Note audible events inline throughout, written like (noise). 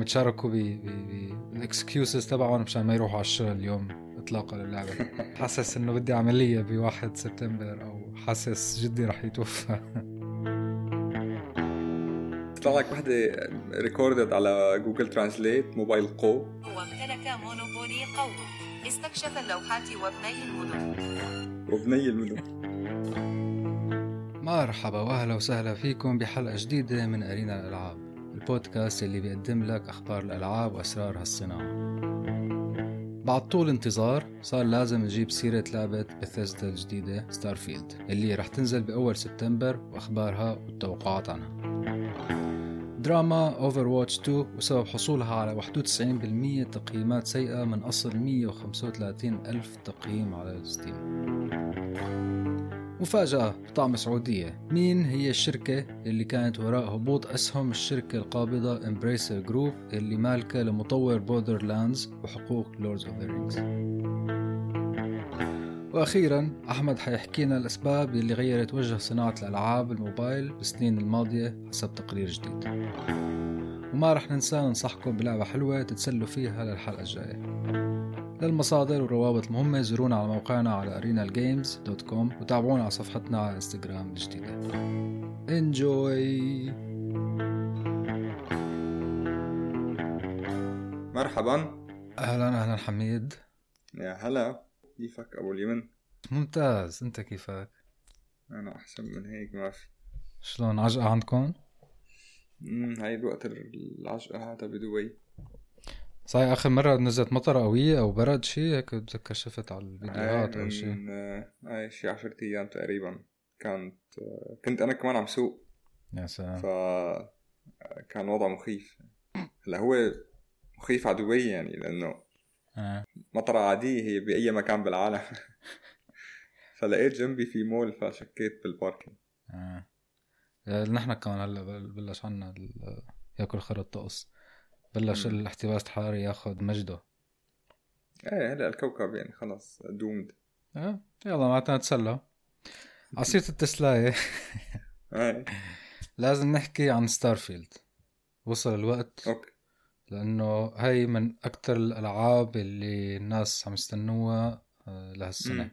عم يتشاركوا بالاكسكيوزز تبعهم مشان ما يروحوا على الشغل اليوم اطلاقا للعبة. (laughs) حاسس إنه بدي عملية بواحد سبتمبر أو حاسس جدي رح يتوفى. طلع لك وحدة ريكوردد على جوجل ترانسليت موبايل قو وامتلك مونوبولي قوم استكشف اللوحات وابني المدن. وبني المدن. مرحبا واهلا وسهلا فيكم بحلقة جديدة من أرينا الألعاب. البودكاست اللي بيقدم لك أخبار الألعاب وأسرار هالصناعه بعد طول انتظار صار لازم نجيب سيرة لعبة بثيسدا الجديدة Starfield اللي رح تنزل بأول سبتمبر وأخبارها والتوقعات عنها. دراما Overwatch 2 وسبب حصولها على 91% تقييمات سيئة من أصل 135 ألف تقييم على Steam مفاجأة بطعم سعودية. مين هي الشركة اللي كانت وراء هبوط أسهم الشركة القابضة Embracer Group اللي مالكة لمطور Borderlands وحقوق Lord of the Rings وأخيرا أحمد حيحكي لنا الأسباب اللي غيرت وجه صناعة الألعاب الموبايل بالسنين الماضية حسب تقرير جديد. وما رح ننسى ننصحكم بلعبة حلوة تتسلوا فيها للحلقة الجاية. للمصادر والروابط المهمة. زورونا على موقعنا على arenalgames.com وتابعونا على صفحتنا على إنستغرام الجديدة. انجوي مرحبا. أهلا أهلا حميد. يا هلا. كيفك أبو اليمن؟ ممتاز. أنت كيفك؟ أنا أحسن من هيك ما في. شلون عجقة عندكم؟ هاي الوقت العشقة هذا بدبي. صحيح آخر مرة نزلت مطر قوية أو برد شيء هيك بتذكر شفت على الفيديوهات أو شيء. من آه، هاي شي 10 أيام تقريبا كانت آه، كنت أنا كمان عم سوق. يا سلام. ف كان وضع مخيف. هلأ هو مخيف على دبي يعني لأنه آه. مطرة عادية هي بأي مكان بالعالم. (laughs) فلقيت جنبي في مول فشكيت بالباركينج. آه. آه، نحن كمان هلأ بل- بلش عنا ياكل خرا الطقس. بلش مم. الاحتباس الحراري ياخذ مجده. إيه هلا الكوكب يعني خلص دومد آه. يلا معناتها نتسلى عصيرة التسلاية (laughs) لازم نحكي عن ستارفيلد وصل الوقت. أوكي. لأنه هي من أكثر الألعاب اللي الناس عم يستنوها آه، لهالسنة.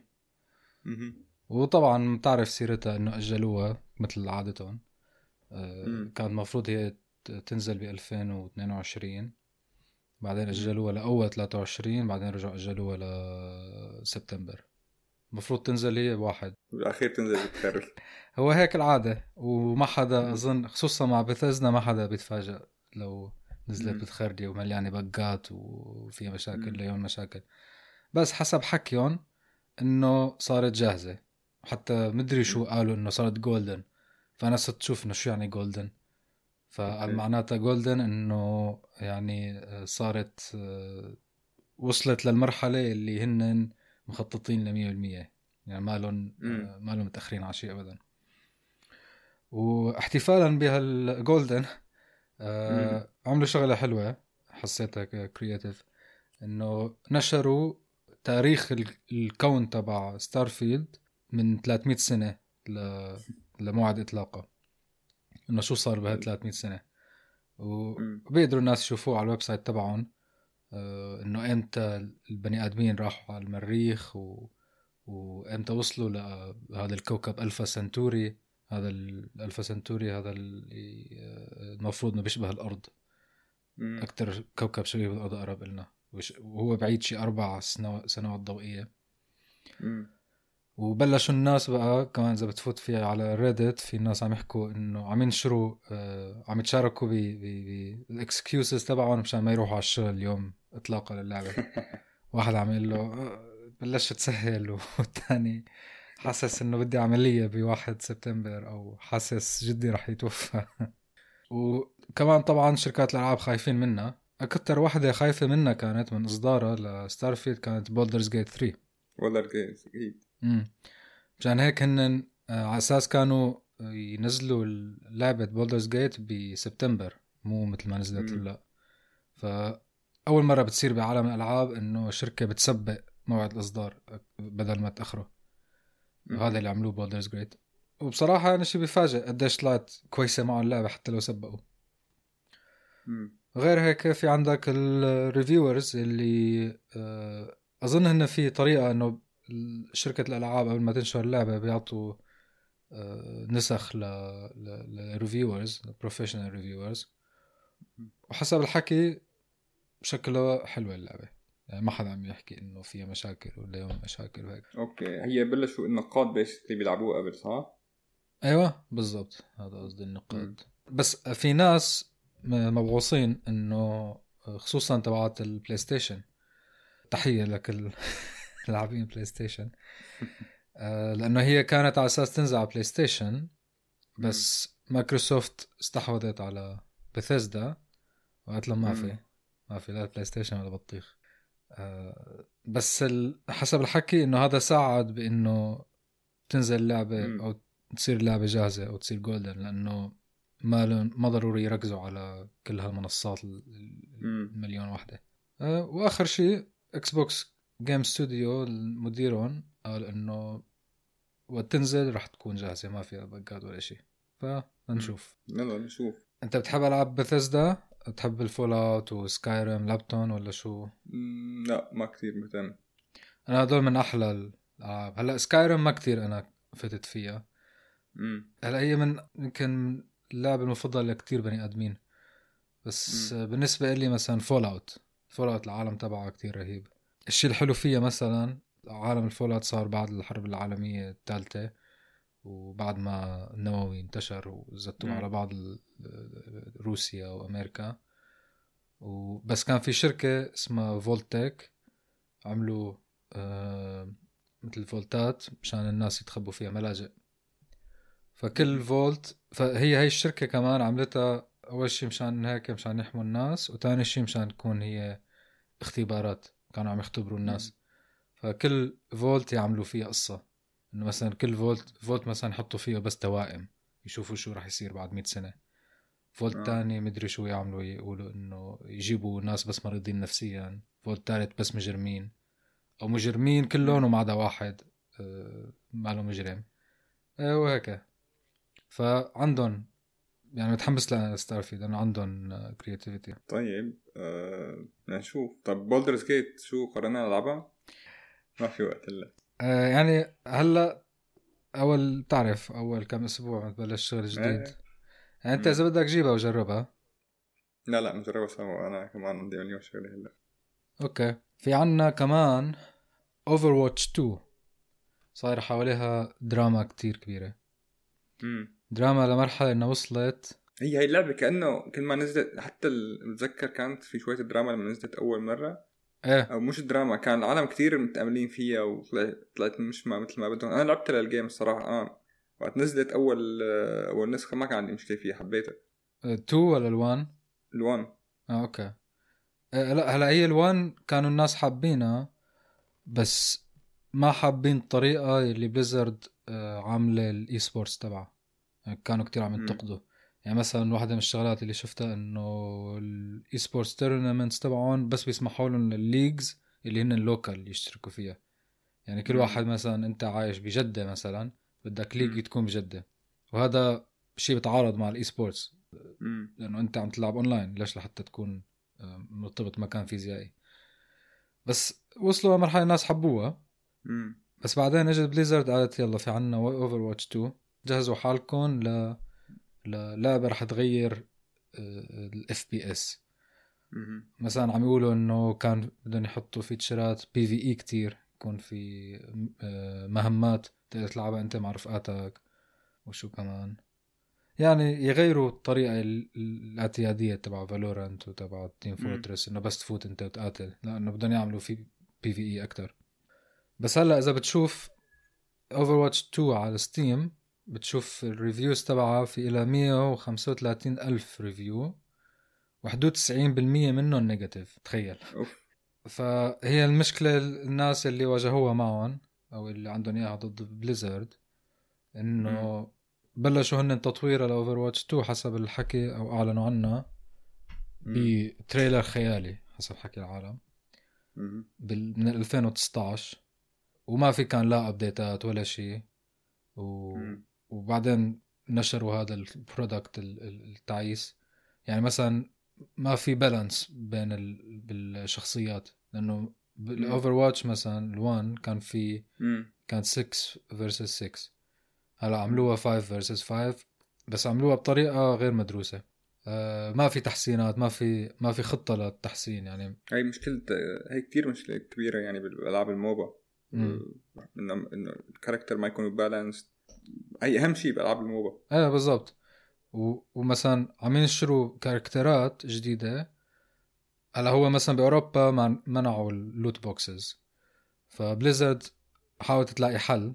وطبعا بتعرف سيرتها إنه أجلوها مثل عادتهم. آه،. كان المفروض هي تنزل ب 2022 بعدين أجلوها لأول 23 بعدين رجعوا أجلوها لسبتمبر المفروض تنزل هي بواحد. بالأخير تنزل بتخري (laughs) هو هيك العادة وما حدا أظن خصوصا مع بثزدا ما حدا بيتفاجئ لو نزلت. بتخري ومليانة bug ات وفيها مشاكل. مليون مشاكل. بس حسب حكيهم إنه صارت جاهزة. حتى مدري شو قالوا إنه صارت golden فأنا صرت أشوف إنه شو يعني golden فقال أوكي. معناتها golden إنه يعني آه، صارت آه، وصلت للمرحلة اللي هن مخططين ل 100% يعني ما لهم مم. ما لهم متاخرين على شيء ابدا واحتفالا بهال golden آه عملوا شغلة حلوة حسيتها creative إنه نشروا تاريخ ال- الكون تبع ستارفيلد من 300 سنة. لموعد إطلاقه إنه شو صار بهال 300 سنة. وبيقدروا الناس يشوفوه على ال website تبعهم آه، إنه إمتى البني آدمين راحوا على المريخ و... وإمتى وصلوا لهذا الكوكب ألفا سنتوري هذا ال- الالفا سنتوري هذا آه، المفروض إنه بيشبه الأرض. أكثر كوكب شبيه بالأرض أقرب لنا وهو بعيد شي أربع سنو- سنوات ضوئية مم. وبلشوا الناس بقى كمان إذا بتفوت في على ريدت في ناس عم يحكوا إنه عم ينشروا آه عم يتشاركوا بال excuses تبعهم مشان ما يروحوا على الشغل اليوم اطلاقا للعبة. (laughs) واحد عم يقول له آه، بلشت تسعل. والثاني حاسس إنه بدي عملية بواحد سبتمبر أو حاسس جدي رح يتوفى. (laughs) وكمان طبعا شركات الألعاب خايفين منها أكثر وحدة خايفة منها كانت من إصدارها لستارفيلد كانت بولدرز جيت 3 ولا ال games أكيد امم مشان هيك هن آه، على أساس كانوا ينزلوا لعبة بولدرز جيت بسبتمبر مو مثل ما نزلت. هلا فأول مرة بتصير بعالم الألعاب إنه شركة بتسبق موعد الإصدار بدل ما تأخره مم. وهذا اللي عملوه بولدرز جيت وبصراحة أنا شي بفاجئ قديش طلعت كويسة معه اللعبة حتى لو سبقوا. غير هيك في عندك ال reviewers اللي آه، أظن هن في طريقة إنه شركة الألعاب قبل ما تنشر اللعبة بيعطوا آه، نسخ لل reviewers professional reviewers وحسب الحكي شكلها حلوة اللعبة. يعني ما حدا عم يحكي إنه فيها مشاكل ولا هم مشاكل وهيك. أوكي. هي بلشوا النقاد basically بيلعبوها قبل صح؟ أيوه بالضبط. هذا قصدي النقاد. بس في ناس مبعوثين إنه خصوصا تبعات البلاي ستيشن تحية لك (laughs) اللاعبين بلاي ستيشن آه، لأنه هي كانت على أساس تنزل على بلاي ستيشن بس مايكروسوفت استحوذت على بثيسدا وقالت لهم ما في ما في لا بلاي ستيشن ولا بطيخ. آه، بس حسب الحكي إنه هذا ساعد بإنه تنزل لعبة أو تصير اللعبه جاهزة أو تصير golden لأنه ما ما ضروري يركزوا على كل هالمنصات المليون وحده أه وآخر شيء إكس بوكس جيم ستوديو مديرهم قال إنه وقت تنزل رح تكون جاهزة ما فيها bug ات ولا شيء. فنشوف يلا نشوف. أنت بتحب ألعاب بثزدا بتحب الفول اوت وسكايرم لابتون ولا شو؟ لا ما كثير مهتم. أنا هدول من أحلى الألعاب. هلأ سكايرم ما كثير أنا فتت فيها. هلأ هي من يمكن اللعبة المفضلة لكثير بني آدمين. بس م. بالنسبة لي مثلا فول اوت فول اوت العالم تبعها كثير رهيب. الشيء الحلو فيها مثلا عالم الفول اوت صار بعد الحرب العالمية الثالثة وبعد ما النووي انتشر وزتوه على بعض روسيا وأمريكا. وبس كان في شركة اسمها فولتك عملوا آه مثل vault ات مشان الناس يتخبوا فيها ملاجئ. فكل vault فهي هي الشركة كمان عملتها أول شيء مشان هيك مشان يحموا الناس وثاني شيء مشان تكون هي اختبارات. كانوا عم يختبروا الناس. فكل vault يعملوا فيها قصة. إنه مثلا كل vault vault مثلا يحطوا فيه بس توائم يشوفوا شو راح يصير بعد 100 سنة. vault آه. تاني مدري شو يعملوا يقولوا إنه يجيبوا ناس بس مريضين نفسيا. vault ثالث بس مجرمين. أو مجرمين كلهم وما عدا واحد آه ماله مجرم. آه وهيك. فعندهم يعني متحمس لستارفيلد لأنه عندهم creativity طيب آه نشوف. طب بولدرز جيت شو قررنا نلعبها؟ ما في وقت إلا. آه يعني هلا أول بتعرف أول كم أسبوع بتبلش شغل جديد. إيه. يعني أنت إذا بدك جيبها وجربها. لا لا نجربها سوا أنا كمان عندي مليون شغلة هلا. okay. في عنا كمان Overwatch 2 صاير حواليها دراما كتير كبيرة. امم دراما لمرحلة إنها وصلت. هي هي اللعبة كأنه كل ما نزلت حتى بتذكر كانت في شوية دراما لما نزلت أول مرة. إيه. أو مش دراما كان العالم كثير متأملين فيها وطلعت مش ما مثل ما بدهم. أنا لعبت لل game الصراحة آه. وقت نزلت أول أول نسخة ما كان عندي مشكلة فيها حبيتها 2 ولا ال1 ال1 آه okay. إيه لا هلا هي ال1 كانوا الناس حابينها بس ما حابين الطريقة اللي Blizzard آه، عاملة ال esports تبعها. كانوا كتير عم ينتقدوا. يعني مثلا واحدة من الشغلات اللي شفتها إنه ال esports tournaments تبعهم بس بيسمحوا لهم لل leagues اللي هن ال local يشتركوا فيها. يعني كل واحد مثلا أنت عايش بجدة مثلا بدك league تكون بجدة. وهذا شيء بيتعارض مع ال esports لأنه أنت عم تلعب اونلاين ليش لحتى تكون مرتبط مكان فيزيائي؟ بس وصلوا لمرحلة الناس حبوها. بس بعدين إجت Blizzard قالت يلا في عنا Overwatch 2 جهزوا حالكم ل للعبة رح تغير ال FPS مثلا عم يقولوا إنه كان بدهم يحطوا feature ات PvE كتير يكون في آه، مهمات تقدر تلعبها أنت مع رفقاتك وشو كمان. يعني يغيروا الطريقة الاعتيادية تبع Valorant وتبع Team Fortress إنه بس تفوت أنت وتقاتل لأنه بدهم يعملوا في PvE أكثر بس هلأ إذا بتشوف Overwatch 2 على Steam بتشوف ال reviews تبعها في إلى 135 ألف review وحدود 90% منهم negative تخيل. أوف. فهي المشكلة الناس اللي واجهوها معهم أو اللي عندهم إياها ضد Blizzard إنه بلشوا هن تطويرها ل Overwatch 2 حسب الحكي أو أعلنوا عنها ب trailer خيالي حسب حكي العالم. من 2019 وما في كان لا update ات ولا شيء و... وبعدين نشروا هذا ال product التعيس. يعني مثلا ما في balance بين ال... بالشخصيات لأنه بال Overwatch مثلا ال1 كان في كان 6 versus 6 هلأ عملوها 5 versus 5 بس عملوها بطريقة غير مدروسة. آه ما في تحسينات ما في ما في خطة للتحسين يعني. هي مشكلة هي كتير مشكلة كبيرة يعني بالألعاب ال MOBA. إنه ال character ما يكونوا balance هي أهم شيء بألعاب ال MOBA. إيه بالضبط. و... ومثلا عم ينشروا character ات جديدة هلا هو مثلا بأوروبا من- منعوا ال loot boxes ف Blizzard حاولت تلاقي حل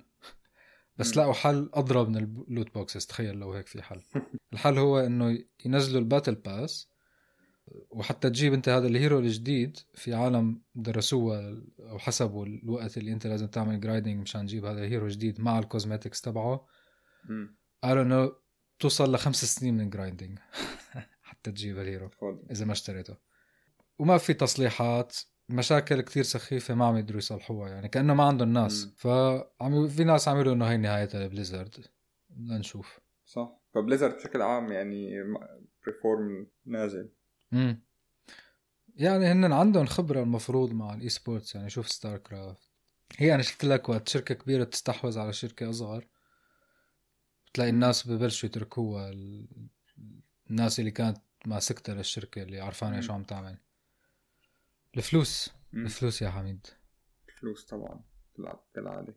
بس. لقوا حل أضرب من ال loot boxes تخيل لو هيك في حل. (laughs) الحل هو إنه ينزلوا ال battle pass وحتى تجيب انت هذا ال hero الجديد في عالم درسوها أو حسبوا الوقت اللي انت لازم تعمل grinding مشان تجيب هذا ال hero جديد مع ال cosmetics تبعه. قالوا انه توصل لخمس سنين من grinding (laughs) حتى تجيب ال hero إذا ما اشتريته. وما في تصليحات مشاكل كتير سخيفة ما عم يقدروا يصلحوها يعني كأنه ما عندهم ناس. فعم في ناس عم يقولوا إنه هي نهايتها ل Blizzard. بدنا نشوف صح. ف Blizzard بشكل عام يعني perform نازل امم يعني هن عندهم خبرة المفروض مع ال esports يعني شوف StarCraft هي أنا شفت لك وقت شركة كبيرة تستحوذ على شركة أصغر. بتلاقي الناس ببلشوا يتركوها ال- الناس اللي كانت ماسكتها للشركة اللي عرفانة مم. شو عم تعمل. الفلوس. مم. الفلوس يا حميد. فلوس طبعا تلعب كالعادة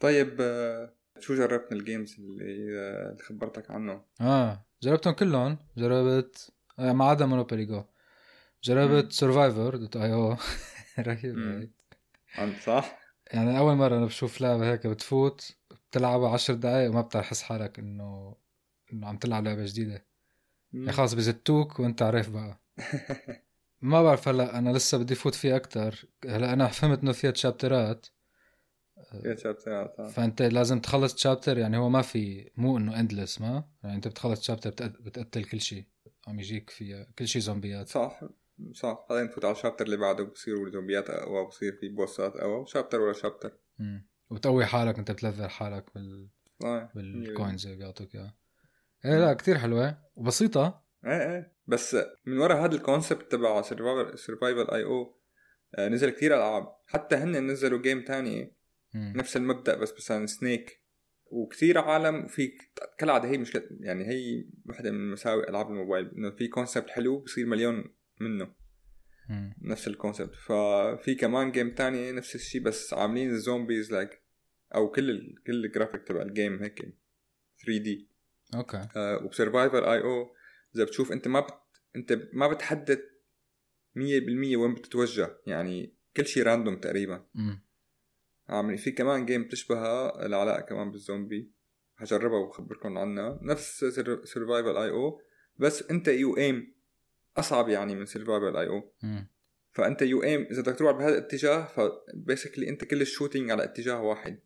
طيب آه، شو جربت من ال games اللي آه، اللي خبرتك عنه؟ آه جربتهم كلهم. جربت ما عدا Monopoly Go. جربت Survivor.io. عن صح؟ يعني اول مرة أنا بشوف لعبة هيك بتفوت بتلعبها عشر دقايق وما بتحس حالك انه انه عم تلعب لعبة جديدة مم. يعني خلص بزتوك وانت عارف بقى ما بعرف هلا أنا لسه بدي فوت فيه أكتر هلا أنا فهمت انه فيها chapter ات يا chapter ات آه. فانت لازم تخلص chapter يعني هو ما في مو انه endless ما يعني انت بتخلص chapter بتقتل كل شيء عم يجيك فيها كل شيء زومبيات. صح صح. بعدين تفوت على ال chapter اللي بعده بصيروا الزومبيات اقوى بصير في boss ات اقوى chapter ولا chapter. مم. وبتقوي حالك انت بتلفل حالك بال... آه. بال coins اللي بيعطوك إياها. إيه لا كتير حلوة. وبسيطة. إيه إيه. بس من ورا هذا ال concept تبع Survivor Survivor.io نزل كثير ألعاب. حتى هن نزلوا game تاني مم. نفس المبدأ بس مثلا snake وكثير عالم في كالعاده هي مشكلة يعني هي واحدة من مساوئ ألعاب الموبايل إنه في concept حلو بصير مليون منه. مم. نفس ال concept ففي كمان game تاني نفس الشيء بس عاملين ال zombies like أو كل ال... كل ال graphics تبع ال game هيك 3 D okay. آه وب Survivor.io إذا بتشوف أنت ما بت... أنت ما بتحدد 100% وين بتتوجه يعني كل شيء random تقريبا. مم. عاملين في كمان جيم بتشبهها العلاء كمان بالزومبي. هجربها وبخبركم عنها. نفس سرفايفل اي أو بس انت يو ايم أصعب يعني من سرفايفل اي أو. فأنت يو ايم إذا بدك تروح بهذا الاتجاه فبيسكلي انت كل الشوتينج على اتجاه واحد.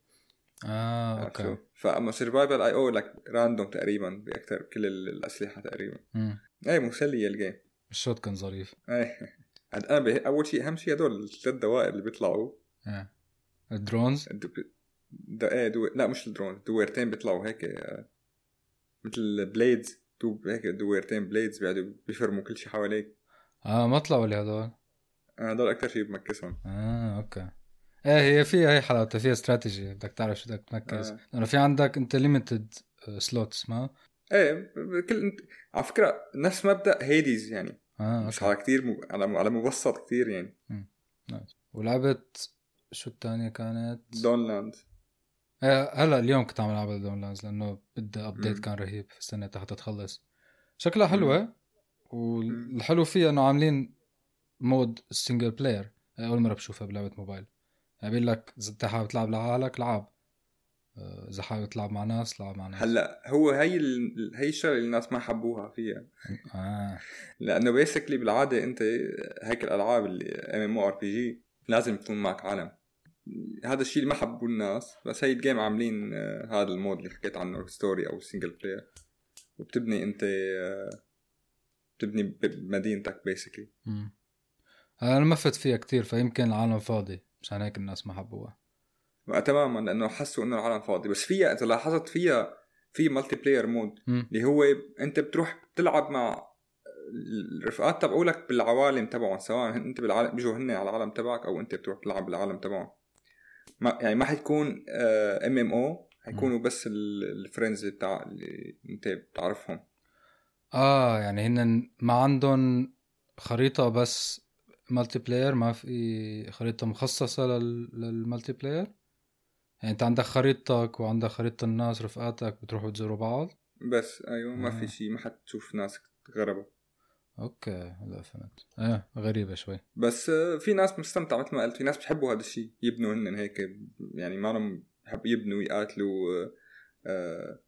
آه؟ أوكي. فأما سرفايفل اي أو لك راندوم تقريبا باكثر كل ال- الأسلحة تقريبا. مم. اي مسلية الجيم الشوت كان ظريف. (laughs) اي أنا أول شيء أهم شيء هدول الثلاث دوائر اللي بيطلعوا. إيه ال drones؟ الدو... دا... إيه دو... لا مش الدرون دويرتين بيطلعوا هيك آه، مثل blades تو هيك دويرتين blades بيقعدوا بيفرموا كل شيء حواليك. آه ما طلعوا لي هدول. أنا هدول أكثر شيء بمكسهم. آه okay. إيه هي فيها هي حلاوتها فيها استراتيجي بدك تعرف شو بدك تمركز آه. لأنه في عندك انت limited slots ما؟ إيه كل على فكرة نفس مبدأ Hades يعني. آه مش على كثير م... على على مبسط كثير يعني. nice. ولعبت شو الثانية كانت؟ دونلاند. آه هلا اليوم كنت عم العب دون لاندز لأنه بدها update. كان رهيب استنيت حتى تخلص. شكلها حلوة والحلو فيها إنه عاملين mode single player أول مرة بشوفها بلعبة موبايل. يعني بيقول لك إذا انت حابب تلعب لحالك لعب. آه، إذا حابب تلعب مع ناس لعب مع ناس. هلا هو هي ال... هي الشغلة اللي الناس ما حبوها فيها. آه. لأنه basically بالعادة أنت هيك الألعاب اللي ام ام أو ار بي جي لازم يكون معك عالم. هذا الشيء اللي ما حبوه الناس بس هي ال game عاملين آه، هذا ال mode اللي حكيت عنه story أو single player وبتبني أنت آه، بتبني بمدينتك basically. أنا ما فت فيها كتير فيمكن العالم فاضي مشان هيك الناس ما حبوها. تماما لأنه حسوا إنه العالم فاضي. بس فيها إذا لاحظت فيها في multiplayer mode. اللي هو أنت بتروح بتلعب مع الرفقات تبعولك بالعوالم تبعهم سواء أنت بالعالم بيجوا هن على العالم تبعك أو أنت بتروح تلعب بالعالم تبعهم. ما يعني ما حيكون MMO حيكونوا بس ال friends بتاع اللي انت بتعرفهم. آه يعني هن ما عندهم خريطة بس multiplayer ما في خريطة مخصصة لل... لل multiplayer يعني انت عندك خريطتك وعندك خريطة الناس رفقاتك بتروحوا تزوروا بعض؟ بس أيوه ما آه. في شيء ما حتشوف ناس غربة. okay هلا فهمت. إيه غريبة شوي. بس آه، في ناس مستمتعة مثل ما قلت في ناس بتحبوا هذا الشيء يبنوا هن هيك يعني ما لهم بحب يبنوا يقاتلوا آه، آه،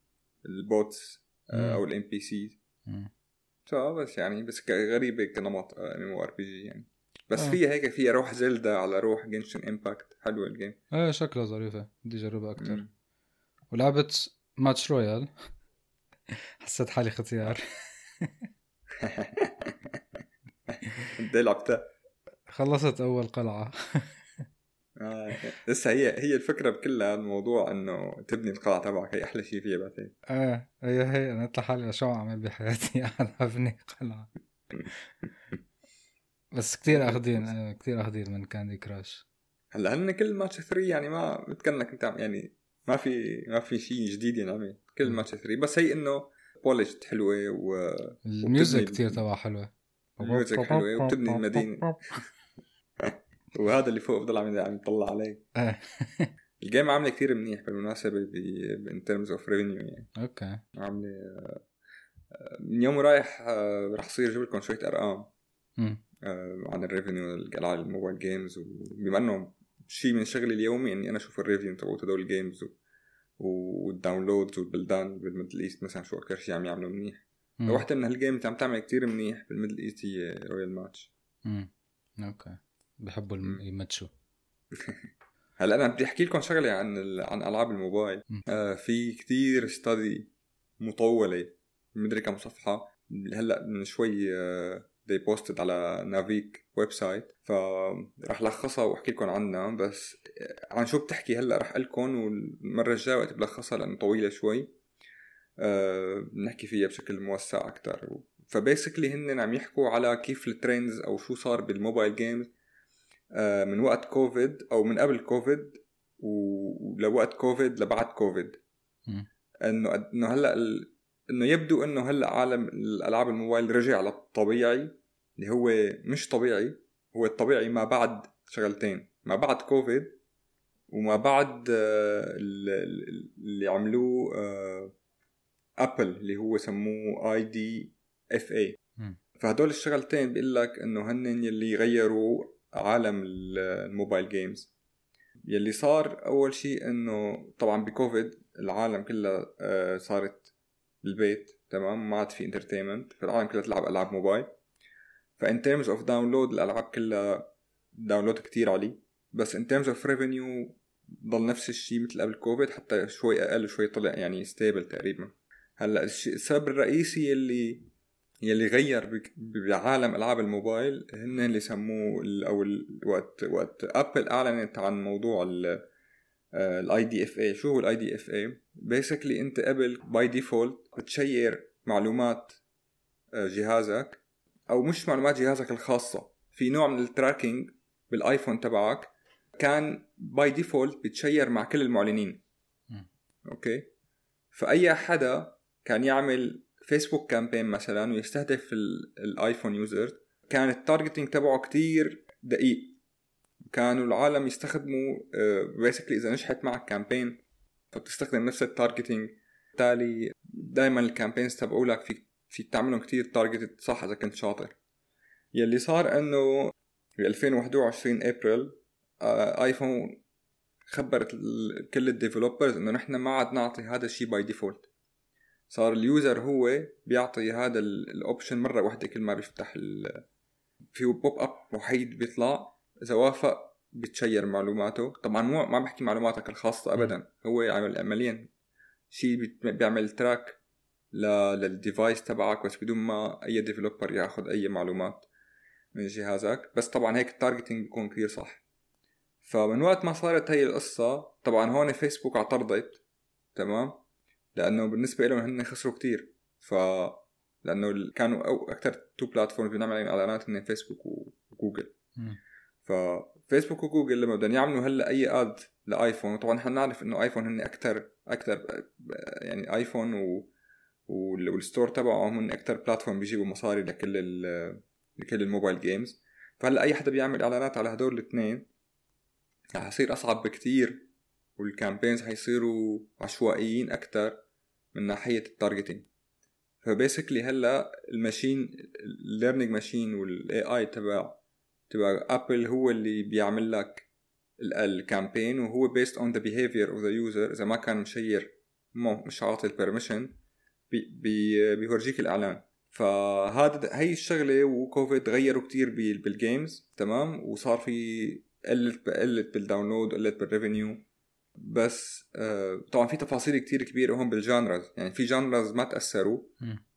ال bots. آه، أو ال NPC. فبس يعني بس غريبة كنمط MMORPG يعني. بس آه. فيها هيك فيها روح Zelda على روح Genshin Impact حلوة ال game إيه شكلها ظريفة. بدي أجربها أكثر. ولعبت Match Royal (laughs) حسيت حالي ختيار. (laughs) انت لعبتها خلصت أول قلعة. آه. لسه هي هي الفكرة بكل هذا الموضوع إنه تبني القلعة تبعك هي أحلى شيء فيها بعدين. إيه هي هي أنا قلت لحالي شو أعمل بحياتي؟ (laughs) أنا أبني قلعة. بس كتير اخذين إيه كتير اخذين من Candy Crush. هلأ هن كل ماتش 3 يعني ما بتكلمك أنت يعني ما في ما في شيء جديد ينعمل. كل. ماتش 3 بس هي إنه polished حلوة و ال music كتير تبعها حلوة. ال music حلوة وبتبني المدينة. (laughs) وهذا اللي فوق بضل عم عم يطلع عليه إيه (laughs) ال game عاملة كثير منيح بالمناسبة in terms of revenue يعني okay عاملة من يوم رايح آه، رح صير أجيب لكم شوية ارقام. آه، عن ال revenue الألعاب ال mobile games وبما إنه شيء من شغلي اليومي اني أنا أشوف ال revenue تبعت هدول ال games وال downloads والبلدان بال Middle East مثلا شو أكثر شيء عم يعملوا منيح. واحدة من هال game عم تعمل كتير منيح بال Middle East هي Royal Match. مم. okay. بحبوا الم- مم. يمتشوا. (laughs) هلا أنا بدي أحكي لكم شغلة عن ال... عن ألعاب الموبايل. آه في كتير study مطولة مدري كم صفحة. هلا من شوي آه they posted على نافيك website فرح لخصها وأحكي لكم عنها. بس آه، عن شو بتحكي؟ هلا رح أقول لكم والمرة الجاية وقت بلخصها لأنه طويلة شوي. آه بنحكي فيها بشكل موسع أكثر ف basically هن عم يحكوا على كيف ال trends أو شو صار بال mobile games آه، من وقت كوفيد أو من قبل كوفيد ولوقت كوفيد لبعد كوفيد. إنه إنه هلأ ال... إنه يبدو إنه هلأ عالم الألعاب الموبايل رجع للطبيعي اللي هو مش طبيعي هو الطبيعي ما بعد شغلتين ما بعد كوفيد وما بعد آه، ال- ال- اللي عملوه آه، Apple اللي هو سموه IDFA. فهدول الشغلتين بيقول لك إنه هن يلي غيروا عالم ال- ال mobile games يلي صار أول شيء إنه طبعا بكوفيد العالم كلها آه، صارت بالبيت تمام؟ ما عاد في entertainment فالعالم كلها تلعب ألعاب موبايل. ف in terms of download الألعاب كلها download كتير عالي بس in terms of revenue ضل نفس الشيء مثل قبل كوفيد حتى شوي أقل شوي طلع يعني stable تقريبا. هلأ السبب الرئيسي يلي يلي غير بعالم ألعاب الموبايل هن اللي سموه أو وقت وقت أبل أعلنت عن موضوع الاي دي اف اي شو هو الاي دي اف اي بيسكلي أنت قبل by default بتشير معلومات آه، جهازك أو مش معلومات جهازك الخاصة. في نوع من ال tracking بالآيفون تبعك كان by default بتشير مع كل المعلنين. أوكي؟ فأي حدا كان يعمل فيسبوك campaign مثلا ويستهدف ال- الايفون users كان ال targeting تبعه كتير دقيق. كانوا العالم يستخدموا basically إذا نجحت معك campaign فبتستخدم نفس ال targeting بالتالي دائما ال campaigns تبعولك في في تعملهم كتير targeted صح إذا كنت شاطر. يلي صار إنه ب 2021 ابريل آه، ايفون خبرت كل ال developers إنه نحن ما عاد نعطي هذا الشيء by default صار ال user هو بيعطي هذا ال- ال option مرة واحدة كل ما بيفتح ال- في pop up وحيد بيطلع. إذا وافق بتشير معلوماته. طبعا مو ما بحكي معلوماتك الخاصة ابدا. هو عمل عمليا. شيء بيعمل track لل device تبعك بس بدون ما أي developer ياخذ أي معلومات من جهازك. بس طبعا هيك ال targeting بيكون كثير صح. فمن وقت ما صارت هي القصة طبعا هون فيسبوك اعترضت. تمام؟ لأنه بالنسبة لهم هن خسروا كتير. ف لأنه كانوا أو أكثر two platforms بنعمل عليهم إعلانات هن فيسبوك وجوجل. ففيسبوك وجوجل لما بدهم يعملوا هلأ أي ad لآيفون طبعا نحن نعرف إنه آيفون هن أكثر أكثر يعني آيفون و وال- وال store تبعهم هن أكثر platform بيجيبوا مصاري لكل ال- لكل ال mobile games فهلأ أي حدا بيعمل إعلانات على هدول الاثنين رح يصير أصعب بكتير وال campaigns حيصيروا عشوائيين أكثر من ناحية ال targeting ف basically هلا ال machine ال learning machine وال AI تبع تبع ابل هو اللي بيعمل لك ال campaign وهو based on the behavior of the user إذا ما كان مشير مش عاطي ال permission بي بي بيورجيك الإعلان. فهذا هي الشغلة وكوفيد غيروا كتير بال- بال games تمام؟ وصار في قلت قلت بال download قلت بال revenue بس آه طبعا في تفاصيل كتير كبيرة هون بال genres يعني في genres ما تأثروا.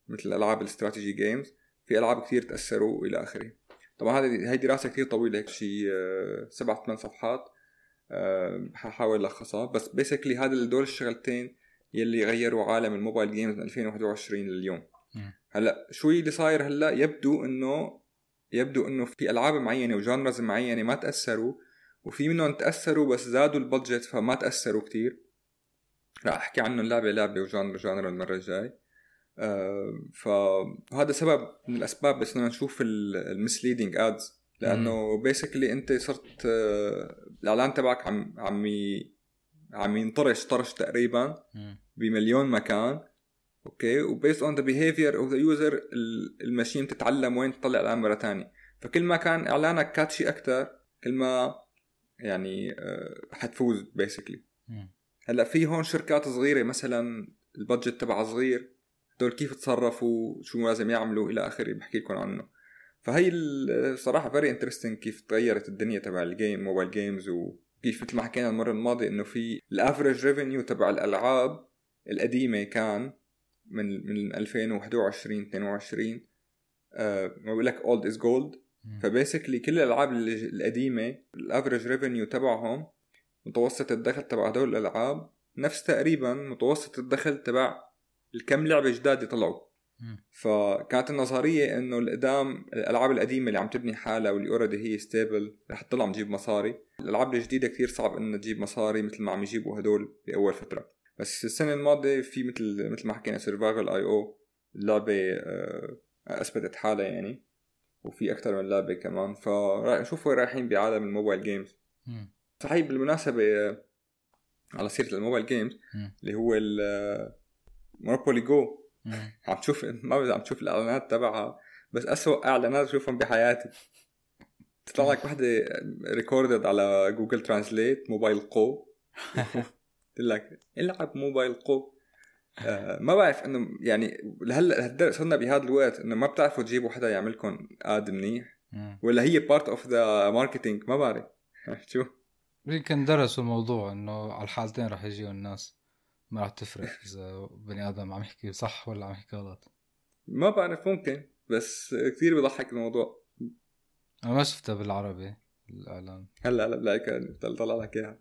مثل ألعاب ال strategy games في ألعاب كتير تأثروا إلى آخره. طبعا هذه هي دراسة كتير طويلة هيك شيء آه، سبع ثمان صفحات. آه، ححاول ألخصها. بس basically هذا دول الشغلتين يلي غيروا عالم ال mobile games من 2021 لليوم. هلأ شو اللي صاير هلأ يبدو إنه يبدو إنه في ألعاب معينة و genres معينة ما تأثروا وفي منهم تأثروا بس زادوا ال budget فما تأثروا كتير. رح أحكي عنهم لعبة لعبة و genre genre المرة الجاي. آه، فهذا سبب من الأسباب بس بدنا نشوف ال misleading ads لأنه basically أنت صرت آه، الإعلان تبعك عم عم عم ينطرش طرش تقريبا. بمليون مكان. أوكي؟ و based on the behavior of the user ال machine تتعلم وين تطلع اعلان مرة تانية. فكل ما كان إعلانك catchy أكثر كل ما يعني آه، حتفوز basically. هلأ في هون شركات صغيرة مثلا ال budget تبعها صغير هدول كيف تصرفوا شو لازم يعملوا إلى آخره بحكي لكم عنه فهي الصراحه very interesting كيف تغيرت الدنيا تبع ال game mobile games وكيف مثل ما حكينا المرة الماضية إنه في ال average revenue تبع الألعاب القديمة كان من من 2021 22 آه ما بقول لك old is gold. ف basically كل الألعاب القديمة ال average revenue تبعهم متوسط الدخل تبع هدول الألعاب نفس تقريبا متوسط الدخل تبع الكم لعبة جداد طلعوا. فكانت النظرية إنه القدام الألعاب القديمة اللي عم تبني حالها واللي already هي stable رح تطلع عم تجيب مصاري. الألعاب الجديدة كثير صعب إنها تجيب مصاري مثل ما عم يجيبوا هدول باول فترة. بس السنة الماضية في مثل مثل ما حكينا Survivor.io اللعبة آه، أثبتت حالها يعني. وفي أكثر من لعبة كمان فنشوف وين رايحين بعالم ال mobile games. صحيح بالمناسبة آه، على سيرة ال mobile games. اللي هو Monopoly Go. عم تشوف ما عم تشوف الإعلانات تبعها بس أسوأ إعلانات بشوفهم بحياتي تطلع لك وحدة recorded على Google Translate موبايل Go قلت لك العب موبايل Go آه ما بعرف إنه يعني لهلا لهالدرجة صرنا بهذا الوقت إنه ما بتعرفوا تجيبوا حدا يعملكم ad منيح. ولا هي part of the marketing ما بعرف. (laughs) شو؟ يمكن درسوا الموضوع إنه على الحالتين رح يجيوا الناس. ما رح تفرق (laughs) إذا بني آدم عم يحكي صح ولا عم يحكي غلط. ما بعرف ممكن. بس كثير بضحك الموضوع. أنا ما شفتها بالعربي الإعلان. هلا هلا بلاقيك طلع لك إياها.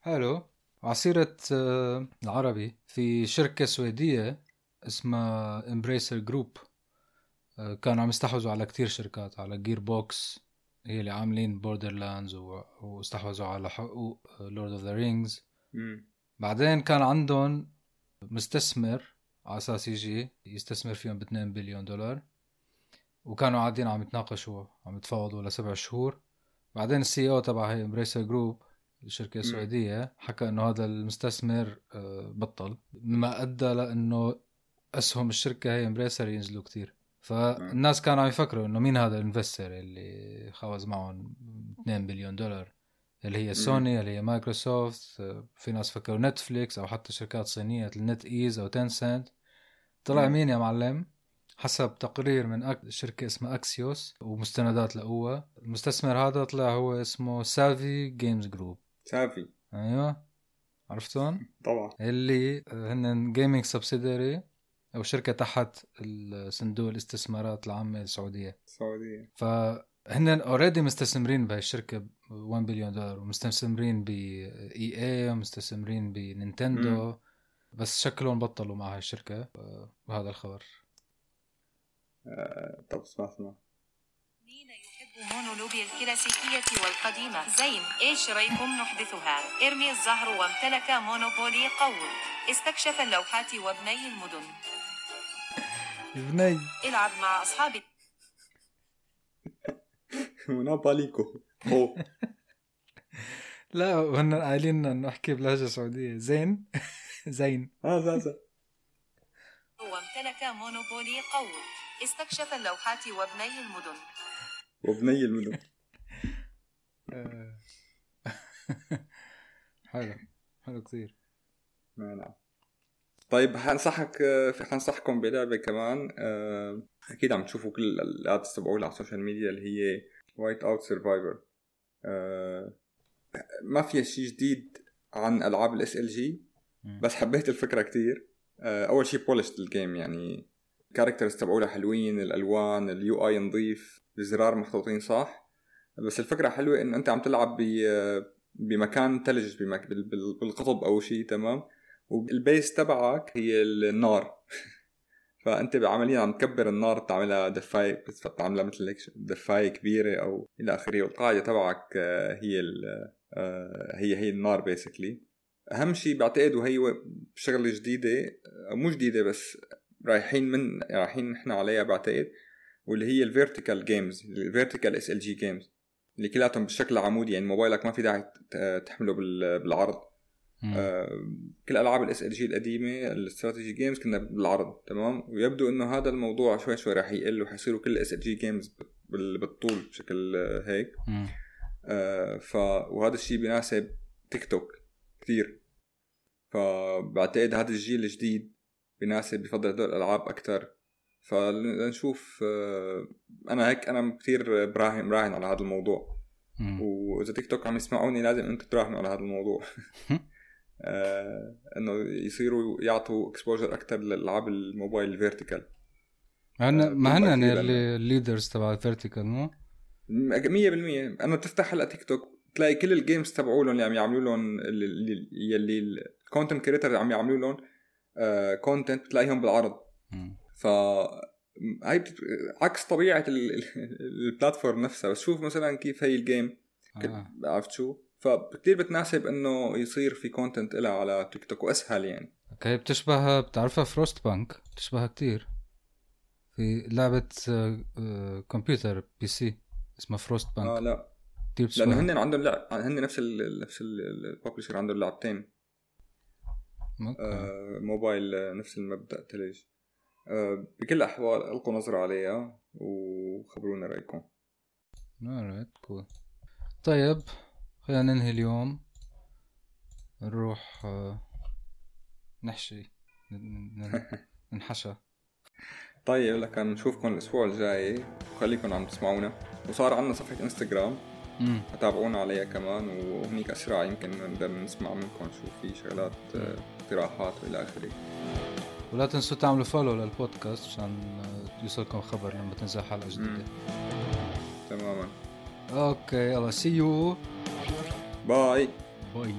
حلو عصيرة آه، العربي في شركة سويدية اسمها Embracer Group كانوا عم يستحوذوا على كتير شركات على Gearbox هي اللي عاملين Borderlands واستحوذوا على حقوق Lord of the Rings. بعدين كان عندهم مستثمر على أساس يجي يستثمر فيهم ب 2 بليون دولار. وكانوا قاعدين عم يتناقشوا عم يتفاوضوا لسبع شهور. بعدين ال CEO تبع هي Embracer Group الشركة السويديه حكى إنه هذا المستثمر آه، بطل. مما أدى لإنه أسهم الشركة هي Embracer ينزلوا كتير. فالناس كانوا عم يفكروا إنه مين هذا ال investor اللي خوزقهم 2 بليون دولار؟ اللي هي سوني؟ اللي هي مايكروسوفت؟ آه، في ناس فكروا نتفليكس أو حتى شركات صينية NetEase أو Tencent طلع. مين يا معلم؟ حسب تقرير من أك... شركة اسمها Axios ومستندات لقوها. المستثمر هذا طلع هو اسمه Savvy Games Group Savvy أيوة. عرفتون طبعا. اللي هن gaming subsidiary أو شركة تحت صندوق الاستثمارات العامة السعودية. السعودية فهن already مستثمرين بهي الشركة ب 1 بليون دولار ومستثمرين ب EA ومستثمرين بنينتندو مم. بس شكلهم بطلوا مع هاي الشركة وهذا الخبر. آه، طب اسمع اسمع. مونوبولي الكلاسيكية والقديمة. زين إيش رأيكم نحدثها؟ إرمي الزهر وامتلك Monopoly Go استكشف اللوحات وابني المدن. بني العب مع أصحاب (laughs) مونوبوليكو. هو (laughs) لا هن قايلين احكي بلهجة سعودية. زين؟ (laughs) زين. هذا هذا وامتلك مونوبولي قوم استكشف اللوحات وابني المدن. وبني المدن آه. (laughs) حلو. حلو كثير. ما نعم. طيب حنصحك حنصحكم بلعبة كمان آه، أكيد عم تشوفوا كل ال ads تبعولها على ال social media اللي هي Whiteout Survival ما فيها شيء جديد عن ألعاب ال SLG. بس حبيت الفكرة كتير. آه، أول شيء بلشت ال game يعني ال characters تبعولها حلوين الألوان ال UI نظيف الزرار محطوطين صح؟ بس الفكرة حلوة إنه أنت عم تلعب بمكان ثلج بمك... بال- بال- بالقطب أو شيء تمام؟ والبيس تبعك هي النار. (laughs) فأنت بعمليا عم تكبر النار بتعملها دفاية بتعملها مثل هيك دفاية كبيرة أو إلى آخره. والقاعدة تبعك آه، هي آه، هي هي النار بيسكلي أهم شيء بعتقد وهي شغلة جديدة آه، مو جديدة بس رايحين من رايحين نحن عليها بعتقد واللي هي ال vertical games ال vertical SLG games اللي كلياتهم بالشكل العمودي يعني موبايلك ما في داعي تحمله بال- بالعرض. آه، كل ألعاب ال SLG القديمة ال strategy games كنا بالعرض تمام ويبدو إنه هذا الموضوع شوي شوي راح يقل وحيصيروا كل ال SLG games بالطول بشكل آه، هيك. آه، ف وهذا الشيء بيناسب تيك توك كثير فبعتقد هذا الجيل الجديد بيناسب بفضل هدول الألعاب أكثر فلنشوف آه، أنا هيك أنا كثير براهن براهن على هذا الموضوع. وإذا تيك توك عم يسمعوني لازم أنتم تراهنوا على هذا الموضوع. (laughs) آه إنه يصيروا يعطوا exposure أكثر للألعاب الموبايل ال vertical هن آه، ما هن ال leaders تبع الفيرتيكال مو؟ 100% أنا تفتح هلأ تيك توك تلاقي كل ال games تبعولهم اللي عم يعملوا لهم اللي- اللي يلي ال content creator عم يعملوا لهم content تلاقيهم بالعرض. ف هاي عكس طبيعة ال- ال- ال platform نفسها. بس شوف مثلا كيف هي ال game آه. عرفت شو؟ فكتير بتناسب إنه يصير في content لها على تيك توك وأسهل يعني. okay بتشبه بتعرفها Frostpunk بتشبهها كتير. في لعبة آه، آه، كمبيوتر PC اسمها Frost آه بانك لا. كتير لأنه هن عندهم لعب هن نفس ال نفس الببلشر عندهم لعبتين. آه موبايل آه، نفس المبدأ تلج آه بكل الاحوال ألقوا نظرة عليها وخبرونا رأيكم. Alright cool. طيب خلينا ننهي اليوم. نروح آه، نحشي (laughs) ننحشى. طيب لكن نشوفكم الأسبوع الجاي. وخليكم عم تسمعونا. وصار عندنا صفحة انستغرام. تابعونا عليها كمان وهنيك اسرع يمكن نقدر نسمع منكم شو في شغلات آه، اقتراحات وإلى آخره. ولا تنسوا تعملوا follow للبودكاست عشان آه، يوصلكم خبر لما تنزل حلقة جديدة. تماما. okay يلا see you bye bye